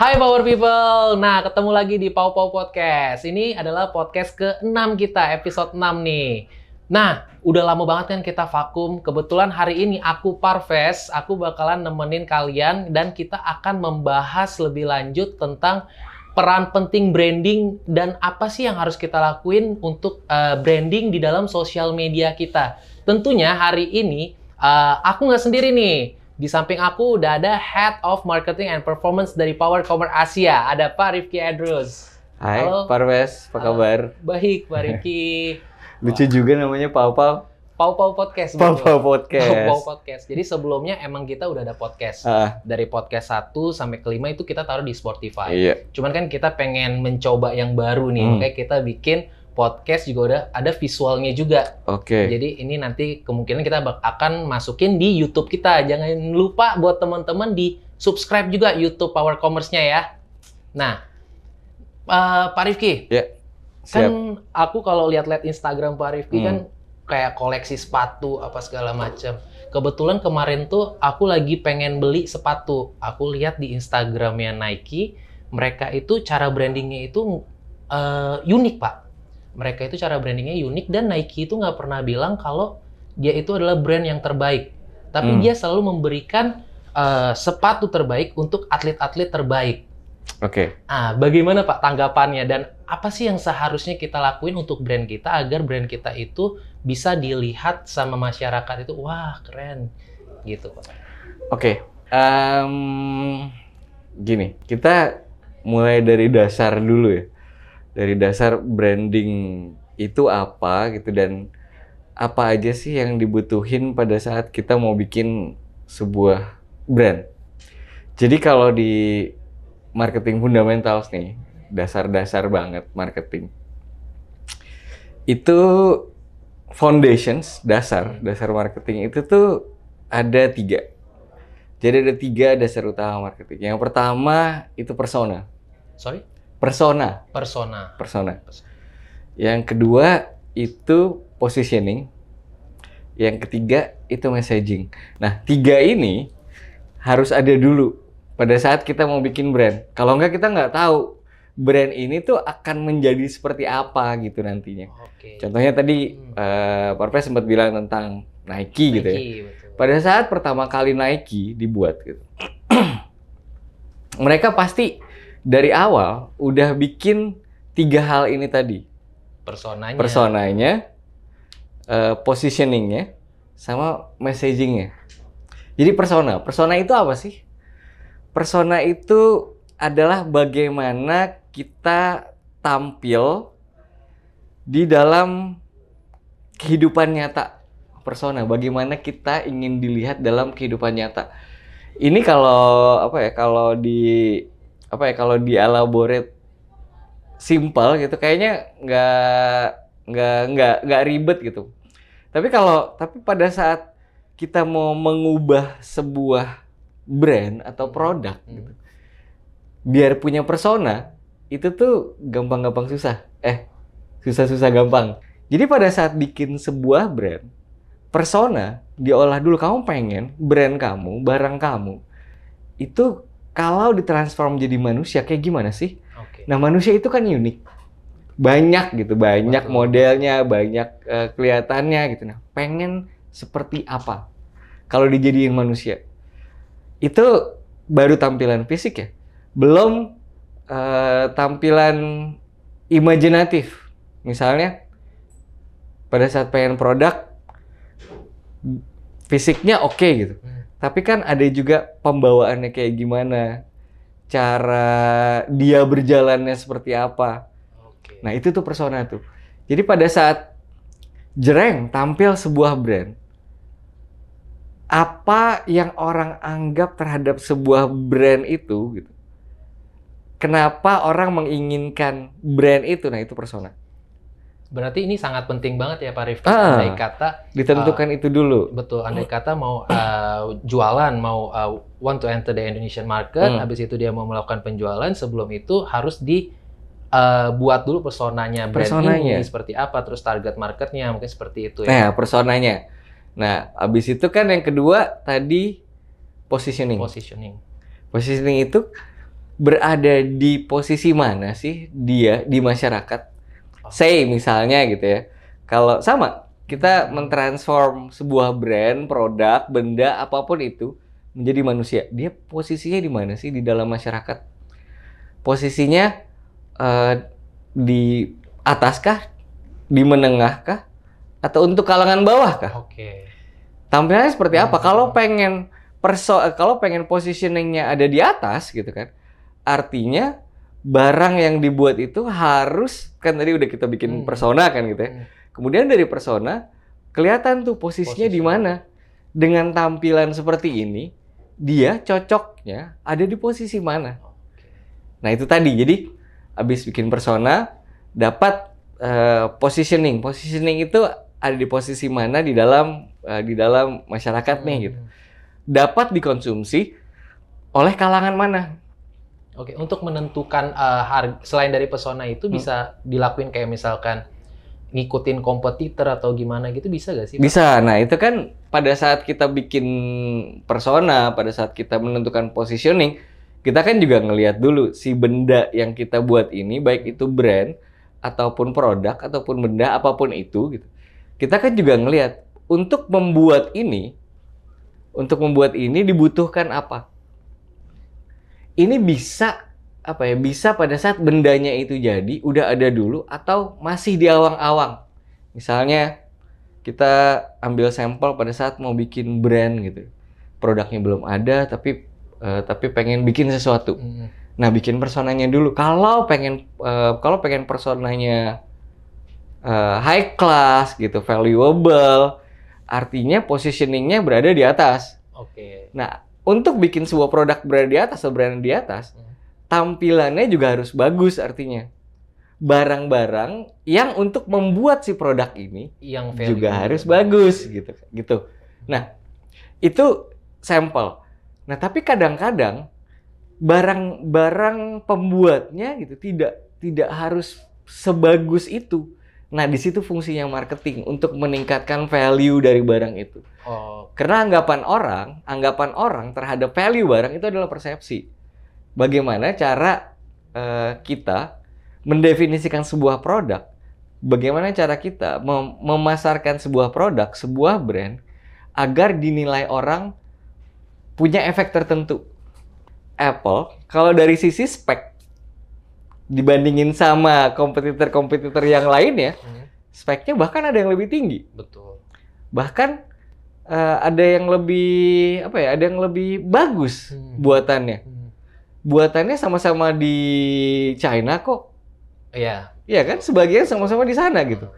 Hai Power People, nah ketemu lagi di Pau Pau Podcast. Ini adalah podcast ke-6 kita, episode 6 nih. Nah, udah lama banget kan kita vakum. Kebetulan hari ini aku Parves, aku bakalan nemenin kalian dan kita akan membahas lebih lanjut tentang peran penting branding dan apa sih yang harus kita lakuin untuk uh, branding di dalam sosial media kita. Tentunya hari ini uh, aku nggak sendiri nih. Di samping aku udah ada Head of Marketing and Performance dari Power Commerce Asia. Ada Pak Rifki Edrus. Hai, Halo. Parves, apa kabar? Baik, Pak Rifki. Lucu juga namanya Pau Pau. Pau Pau Podcast. Pau. Pau Podcast. Pau Pau Podcast. Jadi sebelumnya emang kita udah ada podcast. Ah, Dari podcast 1 sampai kelima itu kita taruh di Spotify. iya. Cuman kan kita pengen mencoba yang baru nih, Hmm. makanya kita bikin podcast juga udah ada visualnya juga. Oke. Jadi ini nanti kemungkinan kita akan masukin di YouTube kita. Jangan lupa buat teman-teman di subscribe juga YouTube Power Commerce-nya ya. Nah, eh, Pak Rifki, kan Siap. aku kalau lihat-lihat Instagram Pak Rifki Hmm. kan kayak koleksi sepatu apa segala macam. Kebetulan kemarin tuh aku lagi pengen beli sepatu. Aku lihat di Instagramnya Nike, mereka itu cara brandingnya itu eh, unik Pak. Mereka itu cara brandingnya unik dan Nike itu nggak pernah bilang kalau dia itu adalah brand yang terbaik. Tapi Hmm. dia selalu memberikan eh, sepatu terbaik untuk atlet-atlet terbaik. Oke. Ah, bagaimana Pak tanggapannya dan apa sih yang seharusnya kita lakuin untuk brand kita agar brand kita itu bisa dilihat sama masyarakat itu wah keren gitu Pak. Oke. Em, gini, kita mulai dari dasar dulu ya. Dari dasar branding itu apa gitu dan apa aja sih yang dibutuhin pada saat kita mau bikin sebuah brand. Jadi kalau di marketing fundamentals nih, dasar-dasar banget marketing. Itu foundations, dasar, dasar marketing itu tuh ada tiga. Jadi ada tiga dasar utama marketing. Yang pertama itu persona. Sorry, Persona, persona. persona. Yang kedua itu positioning. Yang ketiga itu messaging. Nah, tiga ini harus ada dulu pada saat kita mau bikin brand. Kalau enggak kita nggak tahu brand ini tuh akan menjadi seperti apa gitu nantinya. Oke. Contohnya tadi Hmm. eh Parpes sempat bilang tentang Nike, gitu ya. Nike, betul. Pada saat pertama kali Nike dibuat gitu. mereka pasti dari awal udah bikin tiga hal ini tadi. Personanya. Personanya, eh, positioningnya, sama messagingnya. Jadi persona, persona itu apa sih? Persona itu adalah bagaimana kita tampil di dalam kehidupan nyata. Persona, bagaimana kita ingin dilihat dalam kehidupan nyata. Ini kalau apa ya? Kalau di apa ya? Kalau di elaborate simple gitu, kayaknya nggak nggak nggak nggak ribet gitu. Tapi kalau tapi pada saat kita mau mengubah sebuah brand atau produk Hmm. gitu, biar punya persona itu tuh gampang-gampang susah. Eh, susah-susah gampang. Jadi pada saat bikin sebuah brand, persona diolah dulu. Kamu pengen brand kamu, barang kamu itu kalau ditransform jadi manusia kayak gimana sih? Oke. Nah manusia itu kan unik, banyak gitu, banyak Betul. modelnya, banyak eh, kelihatannya gitu. Nah pengen seperti apa kalau dijadiin manusia? Itu baru tampilan fisik ya, belum eh, tampilan imajinatif. Misalnya pada saat pengen produk fisiknya oke gitu, Hmm. Tapi kan ada juga pembawaannya kayak gimana, cara dia berjalannya seperti apa. Oke. Nah, itu tuh persona tuh. Jadi pada saat Jereng tampil sebuah brand, apa yang orang anggap terhadap sebuah brand itu gitu. Kenapa orang menginginkan brand itu? Nah, itu persona. Berarti ini sangat penting banget ya Pak Rifki. Ah. Andai kata Ditentukan itu dulu. Betul, andai kata mau uh, jualan, mau uh, want to enter the Indonesian market, Hmm. habis itu dia mau melakukan penjualan, sebelum itu harus di uh, buat dulu personanya brand Personanya. ini seperti apa, terus target marketnya mungkin seperti itu ya. Nah, personanya. Nah, habis itu kan yang kedua tadi positioning. Positioning. Positioning itu berada di posisi mana sih dia di masyarakat? Say misalnya gitu ya. Kalau sama, kita mentransform sebuah brand, produk, benda apa pun itu menjadi manusia. Dia posisinya di mana sih di dalam masyarakat? Posisinya eh, di atas kah? Di menengah kah? Atau untuk kalangan bawah kah? Oke. Tampilannya seperti apa? Hmm. Kalau pengen perso kalau pengen positioningnya ada di atas gitu kan. Artinya barang yang dibuat itu harus kan tadi udah kita bikin Hmm. persona kan gitu ya. Hmm. Kemudian dari persona kelihatan tuh posisinya di Posisi. mana. Dengan tampilan seperti ini, dia cocoknya ada di posisi mana. Nah, itu tadi. Jadi habis bikin persona dapat eh, positioning. Positioning itu ada di posisi mana di dalam eh, di dalam masyarakat nih gitu. Hmm. Dapat dikonsumsi oleh kalangan mana? Oke, untuk menentukan eh, harga selain dari pesona itu Hmm. bisa dilakuin kayak misalkan ngikutin kompetitor atau gimana gitu bisa gak sih? Pak? Bisa. Nah, itu kan pada saat kita bikin persona, pada saat kita menentukan positioning, kita kan juga ngelihat dulu si benda yang kita buat ini, baik itu brand ataupun produk ataupun benda apa pun itu gitu. Kita kan juga ngelihat untuk membuat ini untuk membuat ini dibutuhkan apa? Ini bisa apa ya? Bisa pada saat bendanya itu jadi udah ada dulu atau masih di awang-awang. Misalnya kita ambil sampel pada saat mau bikin brand gitu. Produknya belum ada tapi eh, tapi pengen bikin sesuatu. Hmm. Nah, bikin personanya dulu. Kalau pengen eh, kalau pengen personanya eh, high class gitu, valuable, artinya positioningnya berada di atas. Oke. Nah, untuk bikin sebuah produk berada di atas atau brand di atas, Hmm. tampilannya juga harus bagus artinya. Barang-barang yang untuk membuat si produk ini Yang juga harus bagus gitu gitu. Nah, itu sampel. Nah, tapi kadang-kadang barang-barang pembuatnya gitu tidak tidak harus sebagus itu. Nah, di situ fungsinya marketing untuk meningkatkan value dari barang itu. Oh, Karena anggapan orang, anggapan orang terhadap value barang itu adalah persepsi. Bagaimana cara eh, kita mendefinisikan sebuah produk? Bagaimana cara kita mem- memasarkan sebuah produk, sebuah brand agar dinilai orang punya efek tertentu? Apple, kalau dari sisi spek dibandingin sama kompetitor-kompetitor yang lainnya, hmm. speknya bahkan ada yang lebih tinggi betul. bahkan eh, ada yang lebih apa ya ada yang lebih bagus Hmm. buatannya Hmm. buatannya sama-sama di China kok Iya. ya kan sebagian sama-sama di sana gitu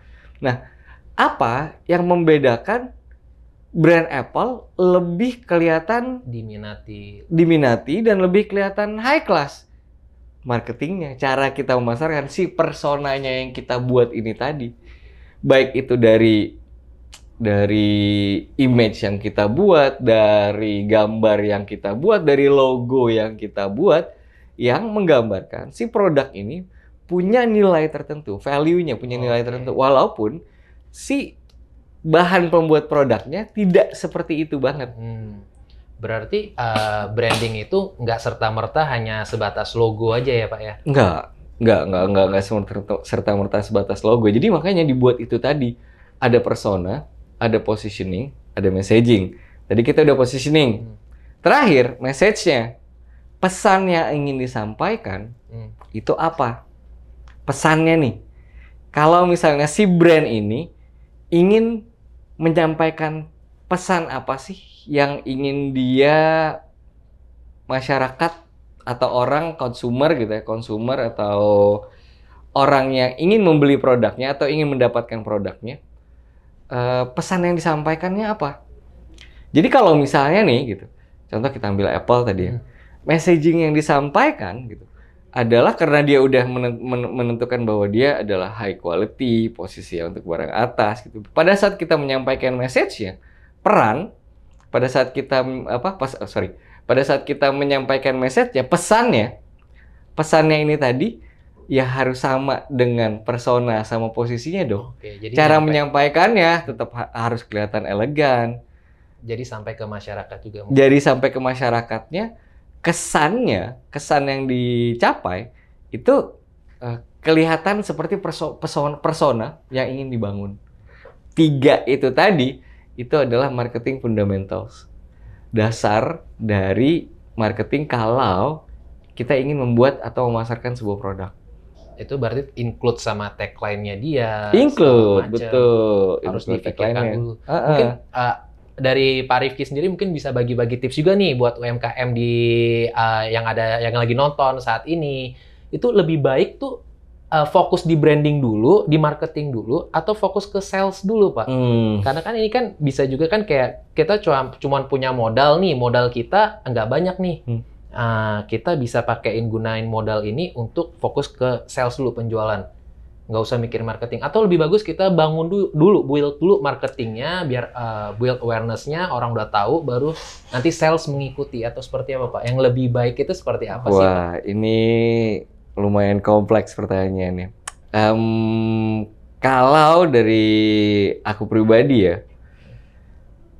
apa yang membedakan brand Apple lebih kelihatan Diminati. diminati dan lebih kelihatan high class marketingnya cara kita memasarkan si personanya yang kita buat ini tadi baik itu dari dari image yang kita buat dari gambar yang kita buat dari logo yang kita buat yang menggambarkan si produk ini punya nilai tertentu value-nya punya nilai Oke. tertentu walaupun si bahan pembuat produknya tidak seperti itu banget Hmm. Berarti eh, branding itu nggak serta merta hanya sebatas logo aja ya Pak ya? Enggak, enggak, enggak, enggak, enggak serta merta sebatas logo. Jadi makanya dibuat itu tadi ada persona, ada positioning, ada messaging. Tadi kita udah positioning. Hmm. Terakhir, message-nya. Pesan yang ingin disampaikan Hmm. itu apa? Pesannya nih. Kalau misalnya si brand ini ingin menyampaikan pesan apa sih yang ingin dia masyarakat atau orang konsumer gitu ya, konsumer atau orang yang ingin membeli produknya atau ingin mendapatkan produknya, eh, pesan yang disampaikannya apa? Jadi kalau misalnya nih gitu, contoh kita ambil Apple tadi ya, Hmm. messaging yang disampaikan gitu adalah karena dia udah menen- men- menentukan bahwa dia adalah high quality, posisi untuk barang atas gitu. Pada saat kita menyampaikan message-nya, peran pada saat kita apa pas oh, sorry, pada saat kita menyampaikan message-nya, pesannya pesannya ini tadi ya harus sama dengan persona sama posisinya dong. Oke, jadi Cara menyampaikannya tetap ha- harus kelihatan elegan. jadi sampai ke masyarakat juga. Jadi sampai ke masyarakatnya kesannya, kesan yang dicapai itu eh, kelihatan seperti perso persona, persona yang ingin dibangun. Tiga itu tadi itu adalah marketing fundamentals. Dasar dari marketing kalau kita ingin membuat atau memasarkan sebuah produk. Itu berarti include sama tagline-nya dia. Include, betul. Harus Include dipikirkan dulu. Uh-uh. Mungkin uh, dari Pak Rifki sendiri mungkin bisa bagi-bagi tips juga nih buat UMKM di uh, yang ada yang lagi nonton saat ini. Itu lebih baik tuh uh, fokus di branding dulu, di marketing dulu, atau fokus ke sales dulu, Pak? Hmm. Karena kan ini kan bisa juga kan kayak kita cuma cuman punya modal nih, modal kita nggak banyak nih. Hmm. Ah, kita bisa pakein gunain modal ini untuk fokus ke sales dulu penjualan. Nggak usah mikir marketing. Atau lebih bagus kita bangun dulu, dulu build dulu marketingnya biar uh, build awareness-nya orang udah tahu baru nanti sales mengikuti atau seperti apa Pak? Yang lebih baik itu seperti apa sih? Pak? Wah, ini lumayan kompleks pertanyaannya. Em, kalau dari aku pribadi ya,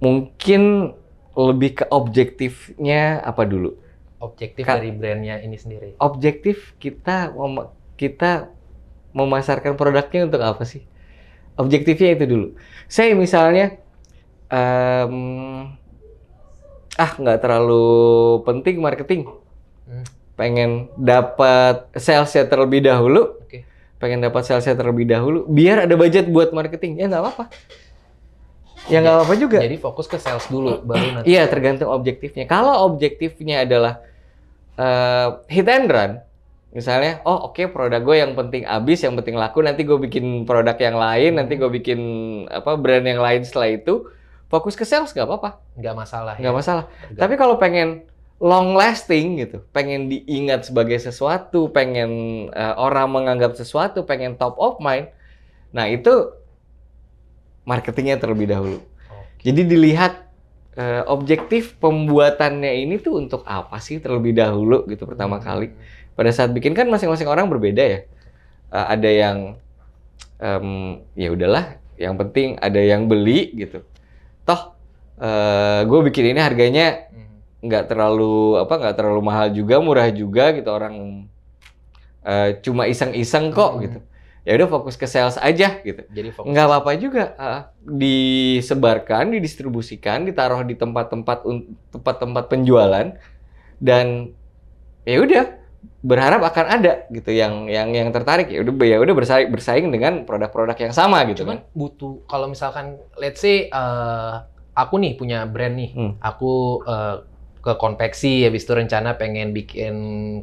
mungkin lebih ke objektifnya apa dulu? Objektif Ka- dari brandnya ini sendiri. Objektif kita mem- kita memasarkan produknya untuk apa sih? Objektifnya itu dulu. Saya misalnya, em, ah nggak terlalu penting marketing, Hmm. Pengen dapat salesnya terlebih dahulu, Oke. pengen dapat salesnya terlebih dahulu, biar ada budget buat marketing, ya nggak apa-apa. Ya nggak apa-apa juga. Jadi fokus ke sales dulu baru nanti. Iya, tergantung objektifnya. Kalau objektifnya adalah eh, hit and run, misalnya, oh oke produk gue yang penting habis, yang penting laku, nanti gue bikin produk yang lain, nanti gue bikin apa brand yang lain setelah itu, fokus ke sales nggak apa-apa, nggak masalah nggak ya. masalah. Tergantung. Tapi kalau pengen long lasting gitu, pengen diingat sebagai sesuatu, pengen eh, orang menganggap sesuatu, pengen top of mind, nah itu marketingnya terlebih dahulu. Jadi dilihat eh, objektif pembuatannya ini tuh untuk apa sih terlebih dahulu gitu pertama Hmm. kali. Pada saat bikin kan masing-masing orang berbeda ya. Eh, ada yang em, ya udahlah, yang penting ada yang beli gitu. Toh gue bikin ini harganya. Nggak terlalu apa nggak terlalu mahal juga, murah juga gitu orang eh, cuma iseng-iseng kok Hmm. gitu. Ya udah fokus ke sales aja gitu. Jadi fokus. Nggak apa-apa juga. ah, disebarkan, didistribusikan, ditaruh di tempat-tempat tempat-tempat penjualan dan ya udah berharap akan ada gitu yang yang yang tertarik ya udah ya udah bersaing bersaing dengan produk-produk yang sama gitu Cuman kan. butuh kalau misalkan let's say eh, aku nih punya brand nih, Hmm. aku eh, ke konveksi habis itu rencana pengen bikin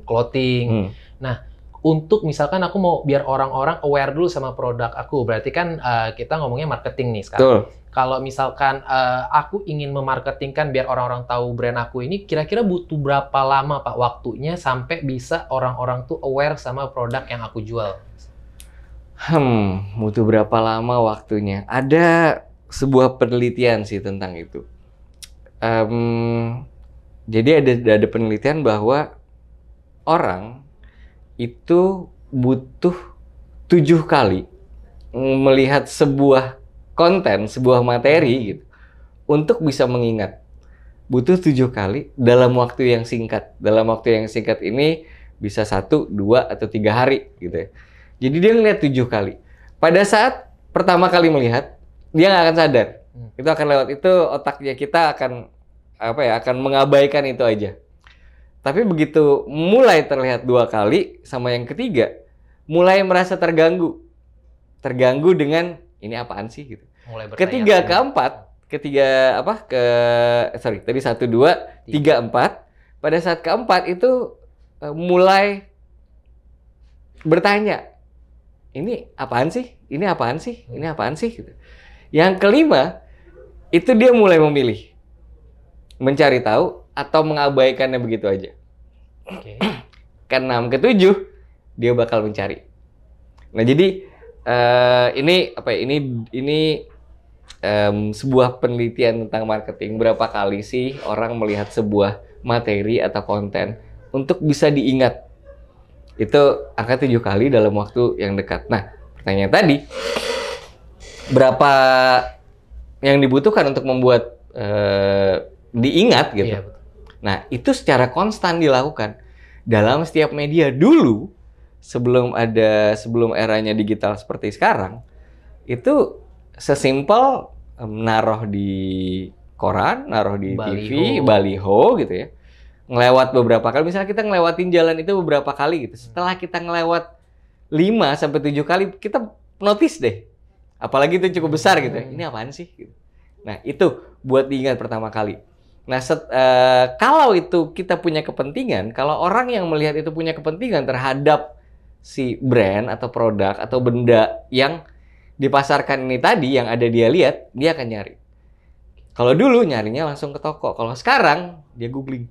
clothing. Hmm. Untuk misalkan aku mau biar orang-orang aware dulu sama produk aku, berarti kan eh, kita ngomongnya marketing nih sekarang. Betul. Kalau misalkan eh, aku ingin memarketingkan biar orang-orang tahu brand aku ini, kira-kira butuh berapa lama Pak waktunya sampai bisa orang-orang tuh aware sama produk yang aku jual? Hmm, butuh berapa lama waktunya? Ada sebuah penelitian sih tentang itu. Em, jadi ada ada penelitian bahwa orang itu butuh tujuh kali melihat sebuah konten, sebuah materi gitu, untuk bisa mengingat. Butuh tujuh kali dalam waktu yang singkat. Dalam waktu yang singkat ini bisa satu, dua, atau tiga hari gitu ya. Jadi dia ngeliat tujuh kali. Pada saat pertama kali melihat, dia nggak akan sadar. Hmm. Itu akan lewat itu otaknya kita akan apa ya akan mengabaikan itu aja. Tapi begitu mulai terlihat dua kali sama yang ketiga, mulai merasa terganggu, terganggu dengan ini apaan sih gitu. Mulai. Ketiga keempat, ketiga apa ke sorry tadi satu dua tiga empat. Pada saat keempat itu eh, mulai bertanya, ini apaan sih? Ini apaan sih? Ini apaan sih? Gitu. Yang kelima itu dia mulai memilih, mencari tahu atau mengabaikannya begitu aja. Oke. Keenam, ketujuh dia bakal mencari. Nah jadi eh, ini apa ya? Ini ini em, sebuah penelitian tentang marketing. Berapa kali sih orang melihat sebuah materi atau konten untuk bisa diingat? Itu angka tujuh kali dalam waktu yang dekat. Nah pertanyaan tadi, berapa yang dibutuhkan untuk membuat eh, diingat gitu? Iya, betul. Nah, itu secara konstan dilakukan dalam setiap media dulu sebelum ada sebelum eranya digital seperti sekarang itu sesimpel em, naruh di koran, naruh di TV, Baliho. baliho gitu ya. Ngelewat beberapa kali, misalnya kita ngelewatin jalan itu beberapa kali gitu. Setelah kita ngelewat 5 sampai 7 kali, kita notice deh. Apalagi itu cukup besar gitu. ya. Hmm. Ini apaan sih? Nah, itu buat diingat pertama kali. Nah, set- eh, kalau itu kita punya kepentingan, kalau orang yang melihat itu punya kepentingan terhadap si brand atau produk atau benda yang dipasarkan ini tadi yang ada dia lihat, dia akan nyari. Kalau dulu nyarinya langsung ke toko, kalau sekarang dia googling.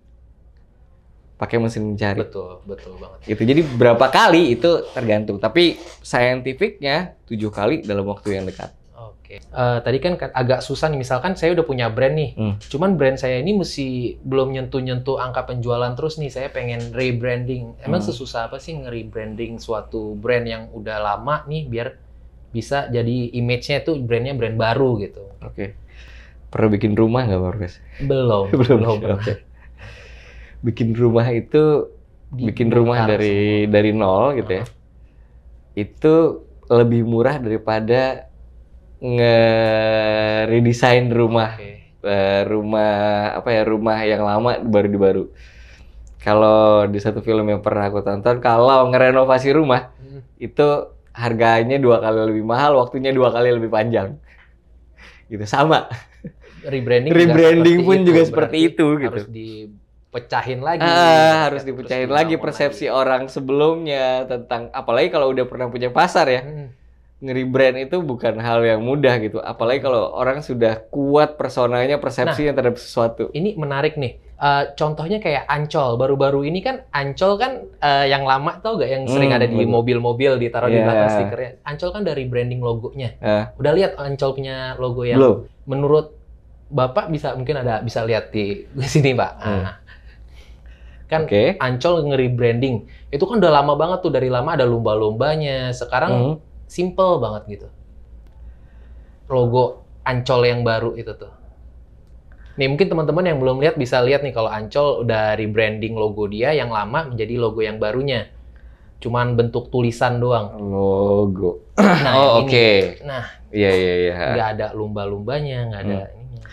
Pakai mesin mencari. Betul, betul banget. Gitu. Jadi berapa kali itu tergantung, tapi scientificnya tujuh kali dalam waktu yang dekat. Oke. Eh, tadi kan ka- agak susah nih, misalkan saya udah punya brand nih, Hmm. cuman brand saya ini mesti belum nyentuh-nyentuh angka penjualan terus nih, saya pengen rebranding. Emang Hmm. sesusah apa sih nge-rebranding suatu brand yang udah lama nih, biar bisa jadi image-nya tuh brandnya brand baru gitu. Oke. Pernah bikin rumah nggak, Marves? Belum, belum, pernah. Oke. Bikin rumah itu bikin rumah dari dari nol gitu ya. Itu lebih murah daripada nge-redesign rumah Oke. eh, rumah apa ya rumah yang lama baru di baru. Kalau di satu film yang pernah aku tonton, kalau ngerenovasi rumah Hmm. itu harganya dua kali lebih mahal, waktunya dua kali lebih panjang. Gitu sama. Rebranding, juga Rebranding pun juga berarti seperti itu gitu. Harus dipecahin lagi. Ah, harus dipecahin lagi persepsi lagi. orang sebelumnya tentang apalagi kalau udah pernah punya pasar ya. Hmm. Nge-rebrand itu bukan hal yang mudah gitu. Apalagi kalau orang sudah kuat personanya, persepsinya terhadap sesuatu. Ini menarik nih. Eh, contohnya kayak Ancol. Baru-baru ini kan Ancol kan eh, yang lama tau gak yang sering Hmm, ada di mobil-mobil ditaruh di Iya. belakang stikernya. Ancol kan dari branding logonya. Eh, Udah lihat Ancol punya logo yang belum. menurut Bapak bisa mungkin ada bisa lihat di, sini, Pak. Hmm. Nah, kan Oke. Ancol nge-rebranding. Itu kan udah lama banget tuh dari lama ada lomba-lombanya. Sekarang Hmm. Simple banget gitu. Logo Ancol yang baru itu tuh. Nih mungkin teman-teman yang belum lihat bisa lihat nih kalau Ancol udah rebranding logo dia yang lama menjadi logo yang barunya. Cuman bentuk tulisan doang. Logo. Nah, oh, oke. ini. Nah, Iya, iya, iya. nggak ada lumba-lumbanya, nggak ada ininya.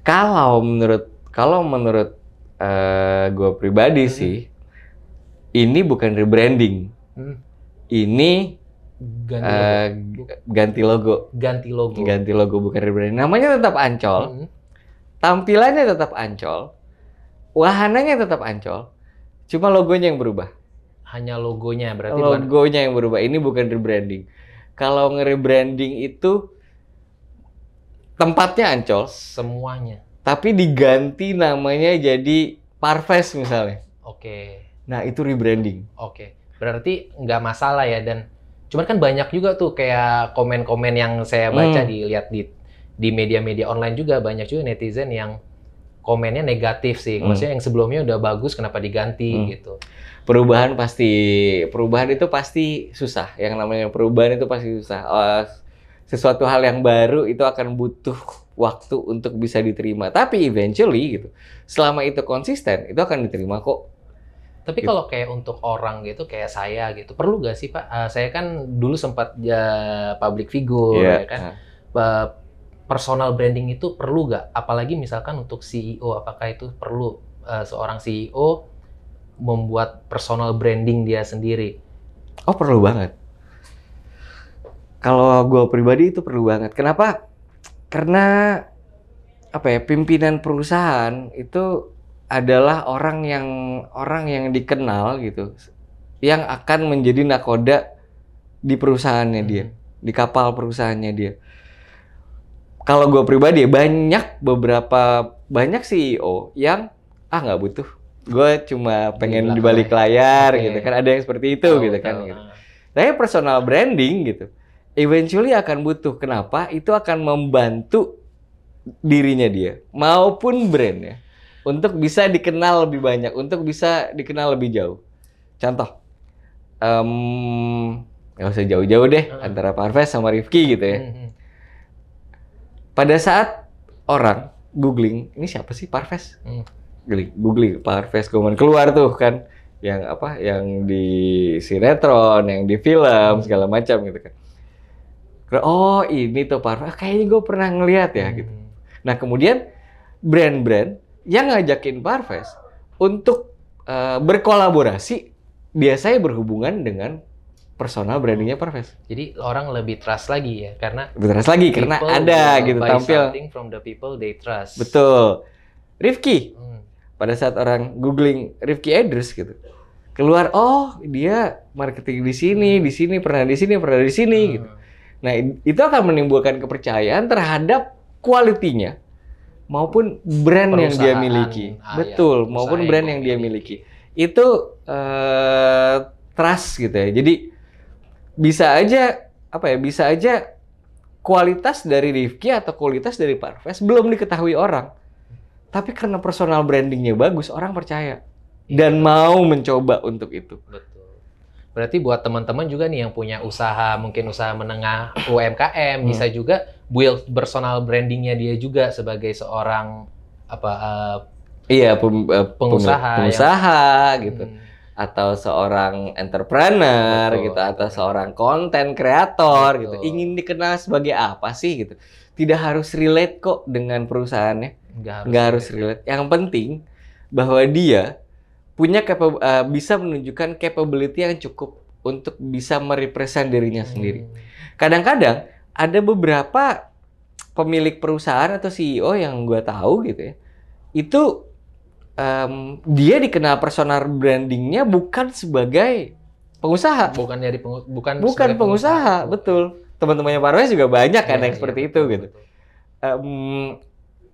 Kalau menurut kalau menurut eh gue pribadi Hmm. sih, ini bukan rebranding. Hmm, Ini ganti logo. eh, g- ganti logo. Ganti logo. Ganti logo bukan rebranding. Namanya tetap Ancol, Hmm. tampilannya tetap Ancol, wahananya tetap Ancol, cuma logonya yang berubah. Hanya logonya berarti bukan Logonya yang berubah. Ini bukan rebranding. Kalau nge-rebranding itu tempatnya Ancol, semuanya. tapi diganti namanya jadi Parves misalnya. Oke. Nah, itu rebranding. Oke, berarti nggak masalah ya dan cuman kan banyak juga tuh kayak komen-komen yang saya baca Hmm. dilihat di di media-media online juga banyak juga netizen yang komennya negatif sih. Hmm. Maksudnya yang sebelumnya udah bagus kenapa diganti Hmm. gitu. Perubahan pasti perubahan itu pasti susah. Yang namanya perubahan itu pasti susah. Eh, sesuatu hal yang baru itu akan butuh waktu untuk bisa diterima. Tapi eventually gitu, selama itu konsisten, itu akan diterima kok. Tapi Gitu. kalau kayak untuk orang gitu kayak saya gitu, perlu gak sih Pak? Eh, saya kan dulu sempat ya public figure Iya. ya kan. Eh, personal branding itu perlu nggak? Apalagi misalkan untuk CEO, apakah itu perlu eh, seorang CEO membuat personal branding dia sendiri? Oh perlu banget. Kalau gue pribadi itu perlu banget. Kenapa? Karena apa ya pimpinan perusahaan itu adalah orang yang orang yang dikenal gitu, yang akan menjadi nakoda di perusahaannya dia, di kapal perusahaannya dia. Kalau gue pribadi banyak beberapa banyak CEO yang ah nggak butuh, gue cuma pengen di balik layar Oke. gitu kan ada yang seperti itu Tahu, gitu kan. tahu. Gitu. Tapi personal branding gitu, eventually akan butuh. Kenapa? Itu akan membantu dirinya dia maupun brandnya untuk bisa dikenal lebih banyak, untuk bisa dikenal lebih jauh. Contoh, em nggak usah jauh-jauh deh Hmm. antara Parves sama Rifki gitu ya. Hmm, hmm. Pada saat orang googling, ini siapa sih Parves? Hmm. googling, googling Parves Goman keluar tuh kan yang apa yang di sinetron, yang di film segala macam gitu kan. Oh ini tuh Parves, kayaknya gue pernah ngeliat ya gitu. Hmm. Nah kemudian brand-brand yang ngajakin Parves untuk eh, berkolaborasi biasanya berhubungan dengan personal brandingnya Parves. Jadi orang lebih trust lagi ya karena Betul lagi karena ada gitu tampil. from the people they trust. Betul. Rifki Hmm. pada saat orang googling Rifki Edrus gitu keluar oh dia marketing di sini di sini pernah di sini pernah di sini Hmm. gitu nah itu akan menimbulkan kepercayaan terhadap kualitinya maupun brand yang dia miliki. Ah, betul ya, maupun brand yang yang dia miliki. itu eh, trust gitu ya. Jadi bisa aja apa ya bisa aja kualitas dari Rifki atau kualitas dari Parves belum diketahui orang. Tapi karena personal brandingnya bagus orang percaya. Dan mau mencoba untuk itu. Betul. Berarti buat teman-teman juga nih yang punya usaha, mungkin usaha menengah UMKM, Hmm. bisa juga build personal brandingnya dia juga sebagai seorang apa eh, iya pem- eh, Pengusaha pengusaha gitu. Hmm, atau seorang entrepreneur Betul, gitu. Atau betul. seorang konten kreator gitu. Ingin dikenal sebagai apa sih gitu. Tidak harus relate kok dengan perusahaannya. Nggak harus, nggak harus relate. yang penting bahwa dia punya capa- eh, bisa menunjukkan capability yang cukup untuk bisa merepresent dirinya Hmm. sendiri. Kadang-kadang ada beberapa pemilik perusahaan atau CEO yang gue tahu gitu ya. Itu em, dia dikenal personal brandingnya bukan sebagai pengusaha. Bukan dari pengu- bukan bukan sebagai pengusaha. betul. Teman-temannya Parwes juga banyak kan Iya, yang iya, seperti betul, itu gitu. betul. Em,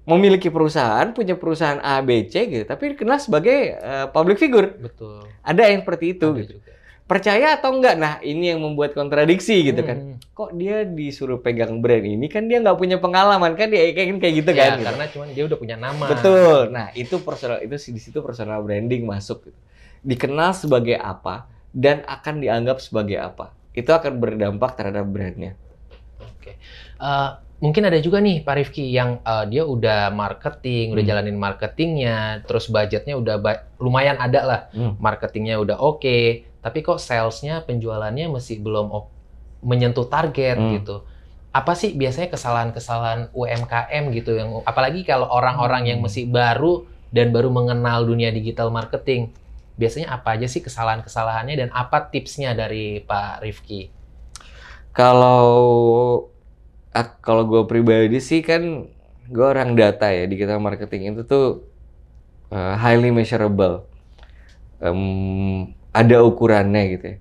memiliki perusahaan punya perusahaan A B C gitu tapi dikenal sebagai eh, public figure. Betul. ada yang seperti itu Ada gitu. juga. Percaya atau enggak nah ini yang membuat kontradiksi gitu kan Hmm. kok dia disuruh pegang brand ini kan dia nggak punya pengalaman kan dia kayak kayak gitu Ya, kan gitu. karena cuman dia udah punya nama. betul nah itu personal itu di situ personal branding masuk gitu. dikenal sebagai apa dan akan dianggap sebagai apa itu akan berdampak terhadap brandnya Oke. Eh, mungkin ada juga nih Pak Rifki yang eh, dia udah marketing, udah Hmm. jalanin marketingnya, terus budgetnya udah ba- lumayan ada lah, Hmm. marketingnya udah oke, tapi kok salesnya, penjualannya masih belum menyentuh target Hmm. gitu. Apa sih biasanya kesalahan-kesalahan UMKM gitu yang apalagi kalau orang-orang yang Hmm. masih baru dan baru mengenal dunia digital marketing, biasanya apa aja sih kesalahan-kesalahannya dan apa tipsnya dari Pak Rifki? Kalau kalau gue pribadi sih kan gue orang data ya digital marketing itu tuh uh, highly measurable, Em, ada ukurannya gitu ya.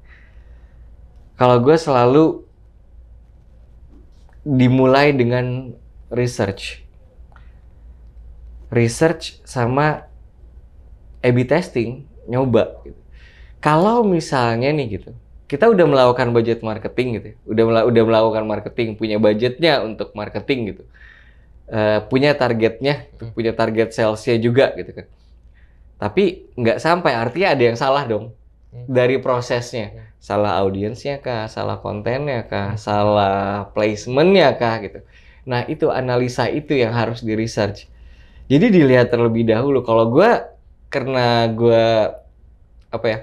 Kalau gue selalu dimulai dengan research, research sama A/B testing, nyoba. Gitu. Kalau misalnya nih gitu, kita udah melakukan budget marketing gitu, ya. udah mela- udah melakukan marketing, punya budgetnya untuk marketing gitu, Eh, punya targetnya, gitu, punya target salesnya juga gitu kan. Tapi nggak sampai, artinya ada yang salah dong Hmm. dari prosesnya, Hmm. salah audiensnya kah, salah kontennya kah, salah placementnya kah gitu. Nah itu analisa itu yang harus di research. Jadi dilihat terlebih dahulu. Kalau gue karena gue apa ya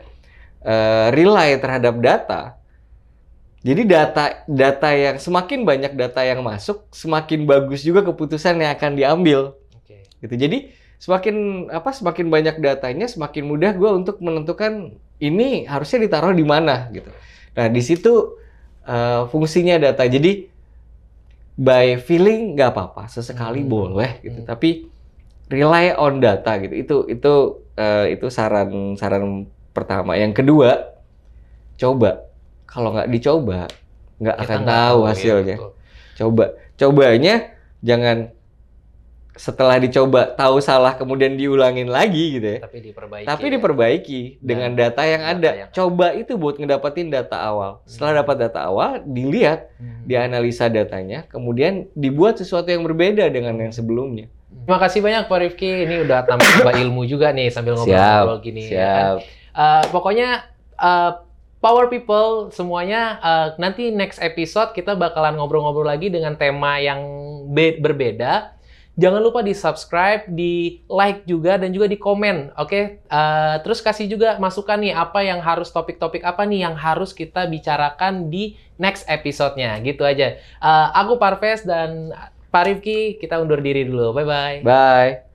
eh, rely terhadap data. Jadi data data yang semakin banyak data yang masuk, semakin bagus juga keputusan yang akan diambil. Oke. Gitu. Jadi semakin apa semakin banyak datanya, semakin mudah gue untuk menentukan ini harusnya ditaruh di mana gitu. Nah di situ eh, fungsinya data. Jadi by feeling nggak apa-apa, sesekali Hmm. boleh gitu. Hmm. Tapi rely on data gitu. Itu itu eh, itu saran saran pertama. Yang kedua, coba. Kalau nggak dicoba, nggak akan tahu ya, hasilnya. betul. Coba, cobanya jangan setelah dicoba tahu salah kemudian diulangin lagi gitu ya. Tapi diperbaiki. Tapi ya. diperbaiki dengan data yang data ada. yang. Coba itu buat ngedapetin data awal. Setelah Hmm. dapat data awal, dilihat, Hmm. dianalisa datanya, kemudian dibuat sesuatu yang berbeda dengan yang sebelumnya. Terima kasih banyak Pak Rifki. Ini udah tambah ilmu juga nih sambil ngobrol-ngobrol gini. ya kan. Eh, pokoknya eh, Power People semuanya eh, nanti next episode kita bakalan ngobrol-ngobrol lagi dengan tema yang be- berbeda. Jangan lupa di subscribe, di like juga dan juga di komen, oke? Eh, terus kasih juga masukan nih apa yang harus topik-topik apa nih yang harus kita bicarakan di next episode-nya, gitu aja. Eh, aku Parves dan Pak Rifki, kita undur diri dulu. Bye bye. Bye.